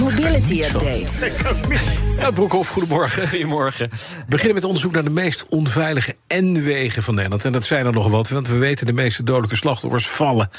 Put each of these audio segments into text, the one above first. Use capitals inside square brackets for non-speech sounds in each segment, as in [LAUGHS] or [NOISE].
Mobility Update. Ja, Broekhoff, goedemorgen. Goedemorgen. We beginnen met onderzoek naar de meest onveilige N-wegen van Nederland. En dat zijn er nog wat, want we weten de meeste dodelijke slachtoffers vallen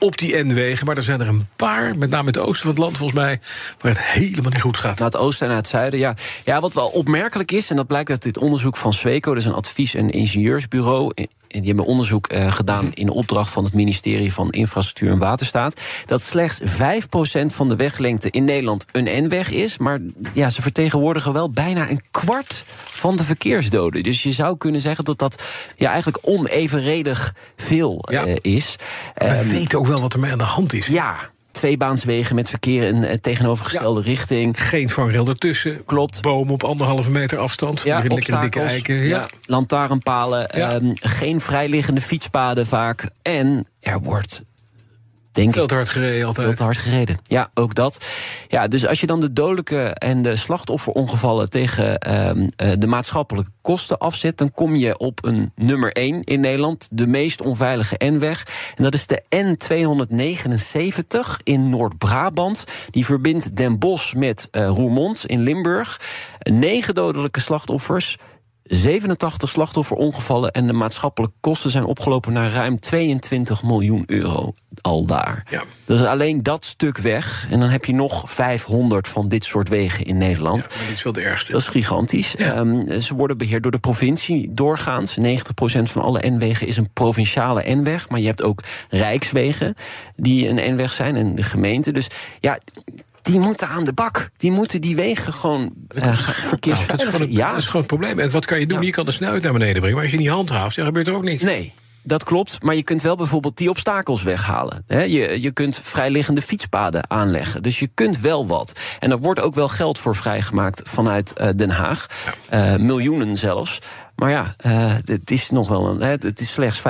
op die N-wegen. Maar er zijn er een paar, met name in het oosten van het land volgens mij... waar het helemaal niet goed gaat. Naar het oosten en naar het zuiden, ja. Ja, wat wel opmerkelijk is, en dat blijkt uit dit onderzoek van Sweco... dus een advies- en ingenieursbureau... En die hebben onderzoek uh, gedaan in opdracht van het ministerie van Infrastructuur en Waterstaat. Dat slechts 5% van de weglengte in Nederland een N-weg is. Maar ja, ze vertegenwoordigen wel bijna een kwart van de verkeersdoden. Dus je zou kunnen zeggen dat dat ja, eigenlijk onevenredig veel Ja. uh, is. We Ehm, weten ook wel wat er mee aan de hand is. ja, tweebaanswegen met verkeer in uh, tegenovergestelde richting. Geen vangrail ertussen. Klopt. Bomen op anderhalve meter afstand. Ja, Hier lekkere dikke eiken. Ja. ja, lantaarnpalen, Ja. ehm, geen vrijliggende fietspaden vaak. En er wordt, denk Veel ik, te hard gereden altijd. veel te hard gereden. Ja, ook dat. Ja, dus als je dan de dodelijke en de slachtofferongevallen tegen ehm, eh, de maatschappelijke kosten afzet, dan kom je op een nummer 1 in Nederland, de meest onveilige N-weg. En dat is de N279 in Noord-Brabant. Die verbindt Den Bosch met eh, Roermond in Limburg. Negen dodelijke slachtoffers. 87 slachtofferongevallen en de maatschappelijke kosten zijn opgelopen naar ruim 22 miljoen euro al daar. Ja. Dus alleen dat stuk weg. En dan heb je nog 500 van dit soort wegen in Nederland. Ja, maar dit is wel de ergste. Dat is gigantisch. Ehm, ze worden beheerd door de provincie doorgaans. 90% van alle N-wegen is een provinciale N-weg. Maar je hebt ook rijkswegen die een N-weg zijn en de gemeente. Dus ja, die moeten aan de bak. Die moeten die wegen gewoon uh, Nou, dat, is gewoon een, ja, dat is gewoon het probleem. En wat kan je doen? Ja. Je kan de snelheid naar beneden brengen. Maar als je niet handhaaft, dan gebeurt er ook niks. Nee. Dat klopt, maar je kunt wel bijvoorbeeld die obstakels weghalen. He, je, je kunt vrijliggende fietspaden aanleggen. Dus je kunt wel wat. En er wordt ook wel geld voor vrijgemaakt vanuit uh, Den Haag. Uh, miljoenen zelfs. Maar ja, uh, het is nog wel een. Het is slechts 5%,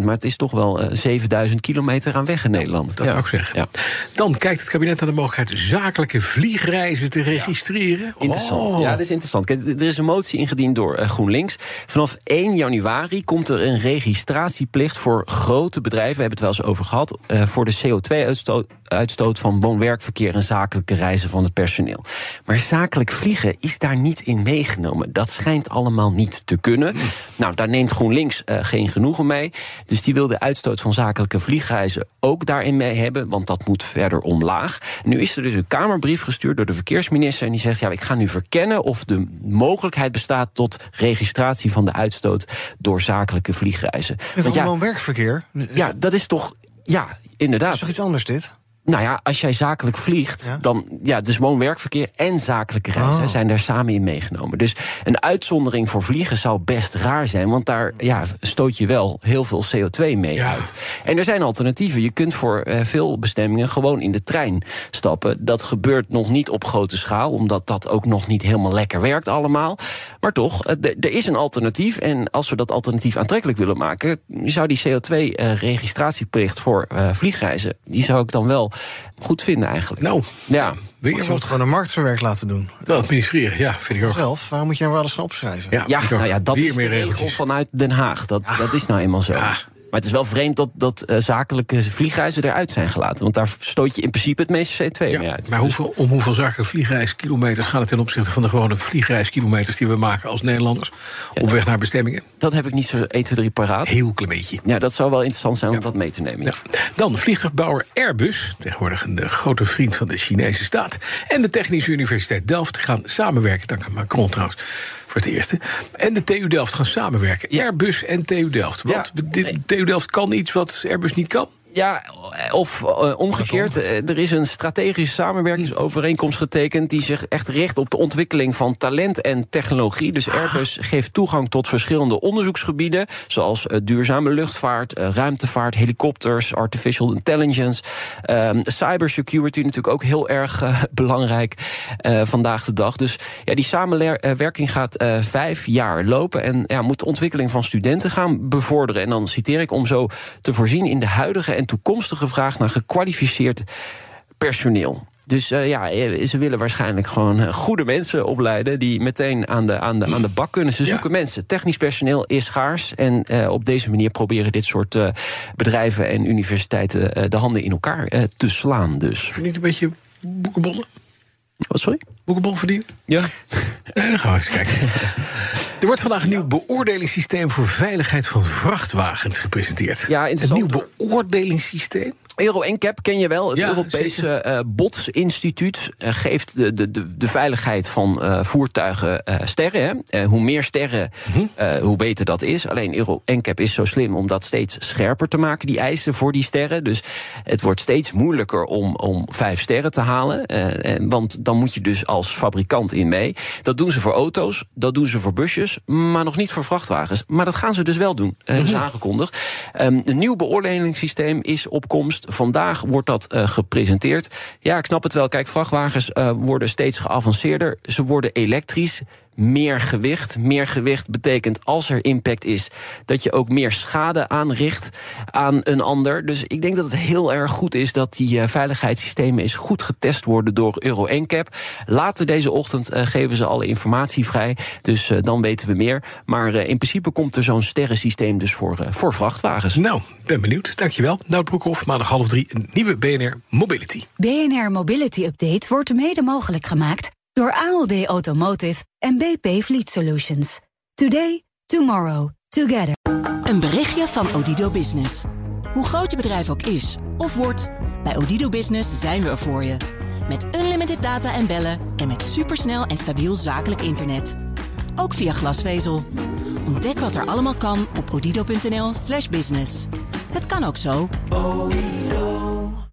maar het is toch wel uh, 7000 kilometer aan weg in Nederland. Dat ja. zou ik zeggen. Ja. Dan kijkt het kabinet naar de mogelijkheid zakelijke vliegreizen te registreren. Ja. Interessant. Oh. Ja, dat is interessant. Kijk, er is een motie ingediend door uh, GroenLinks. Vanaf 1 januari komt er een registratieplicht voor grote bedrijven. We hebben het wel eens over gehad. Voor de CO2-uitstoot uitstoot van woon-werkverkeer en zakelijke reizen van het personeel. Maar zakelijk vliegen is daar niet in meegenomen. Dat schijnt allemaal niet te kunnen. Nou, daar neemt GroenLinks uh, geen genoegen mee. Dus die wil de uitstoot van zakelijke vliegreizen ook daarin mee hebben, want dat moet verder omlaag. Nu is er dus een Kamerbrief gestuurd door de verkeersminister en die zegt: ja, ik ga nu verkennen of de mogelijkheid bestaat tot registratie van de uitstoot door zakelijke vliegreizen. Met want, ja, werkverkeer. Ja, dat is toch. Ja, inderdaad. Dat is toch iets anders dit? Nou ja, als jij zakelijk vliegt, ja? dan ja, dus woon-werkverkeer en zakelijke reizen oh. zijn daar samen in meegenomen. Dus een uitzondering voor vliegen zou best raar zijn, want daar ja, stoot je wel heel veel CO2 mee ja. uit. En er zijn alternatieven. Je kunt voor uh, veel bestemmingen gewoon in de trein stappen. Dat gebeurt nog niet op grote schaal, omdat dat ook nog niet helemaal lekker werkt allemaal. Maar toch, uh, er is een alternatief. En als we dat alternatief aantrekkelijk willen maken, zou die CO2-registratieplicht uh, voor vliegreizen, die zou ik dan wel goed vinden eigenlijk. Nou, ja. Je het gewoon een marktverwerk laten doen? Dat administreren, ja, vind ik ook. Zelf, waarom moet je nou wel eens gaan opschrijven? Ja, ja nou ja, dat is de regel vanuit Den Haag. Dat, ja. dat is nou eenmaal zo. Ja. Maar het is wel vreemd dat, dat uh, zakelijke vliegreizen eruit zijn gelaten. Want daar stoot je in principe het meeste CO2 ja, mee uit. Maar hoeveel, om hoeveel zakelijke vliegreiskilometers gaat het ten opzichte van de gewone vliegreiskilometers die we maken als Nederlanders ja, op weg naar bestemmingen? Dat heb ik niet zo 1, 2, 3 paraat. Heel klein beetje. Ja, dat zou wel interessant zijn om dat mee te nemen. Dan vliegtuigbouwer Airbus, tegenwoordig een grote vriend van de Chinese staat. En de Technische Universiteit Delft gaan samenwerken. Dank aan Macron trouwens voor het eerste. En de TU Delft gaan samenwerken. Airbus en TU Delft. Want ja, nee. TU Delft kan iets wat Airbus niet kan. Ja, Of uh, omgekeerd, uh, er is een strategische samenwerkingsovereenkomst getekend die zich echt richt op de ontwikkeling van talent en technologie. Dus Airbus geeft toegang tot verschillende onderzoeksgebieden, zoals uh, duurzame luchtvaart, ruimtevaart, helikopters, artificial intelligence, ehm, cybersecurity natuurlijk ook heel erg [LAUGHS] belangrijk vandaag de dag. Dus ja, die samenwerking gaat vijf jaar lopen en ja, moet de ontwikkeling van studenten gaan bevorderen. En dan citeer ik om zo te voorzien in de huidige en toekomstige vraag naar gekwalificeerd personeel. Dus uh, ja, ze willen waarschijnlijk gewoon goede mensen opleiden die meteen aan de, aan de, aan de bak kunnen. Ze zoeken ja. mensen. Technisch personeel is schaars. En uh, op deze manier proberen dit soort uh, bedrijven en universiteiten de handen in elkaar te slaan. Dus. Vind je niet een beetje boekenbollen? Wat, sorry? Boekenbon verdienen? Ja. [LAUGHS] dan gaan we eens kijken. [LAUGHS] Er wordt vandaag een nieuw beoordelingssysteem voor veiligheid van vrachtwagens gepresenteerd. Ja, een nieuw beoordelingssysteem? Euro NCAP ken je wel. Het ja, Europese uh, BOTS-instituut uh, geeft de, de, de, veiligheid van uh, voertuigen sterren. Hè. hoe meer sterren, -hmm. hoe beter dat is. Alleen Euro NCAP is zo slim om dat steeds scherper te maken, die eisen voor die sterren. Dus het wordt steeds moeilijker om, om vijf sterren te halen. want dan moet je dus als fabrikant in mee. Dat doen ze voor auto's, dat doen ze voor busjes, maar nog niet voor vrachtwagens. Maar dat gaan ze dus wel doen, -hmm. is aangekondigd. Um, een nieuw beoordelingssysteem is op komst. Vandaag wordt dat uh, gepresenteerd. Ja, ik snap het wel. Kijk, vrachtwagens uh, worden steeds geavanceerder. Ze worden elektrisch meer gewicht. Meer gewicht betekent als er impact is, dat je ook meer schade aanricht aan een ander. Dus ik denk dat het heel erg goed is dat die uh, veiligheidssystemen eens goed getest worden door Euro NCAP. Later deze ochtend uh, geven ze alle informatie vrij, dus uh, dan weten we meer. Maar in principe komt er zo'n sterrensysteem dus voor, voor vrachtwagens. Nou, ben benieuwd. Dankjewel. Nout Broekhoff, maandag half drie, een nieuwe BNR Mobility. BNR Mobility Update wordt mede mogelijk gemaakt door ALD Automotive en BP Fleet Solutions. Today, tomorrow, together. Een berichtje van Odido Business. Hoe groot je bedrijf ook is of wordt, bij Odido Business zijn we er voor je. Met unlimited data en bellen en met supersnel en stabiel zakelijk internet. Ook via glasvezel. Ontdek wat er allemaal kan op odido.nl/slash business. Het kan ook zo.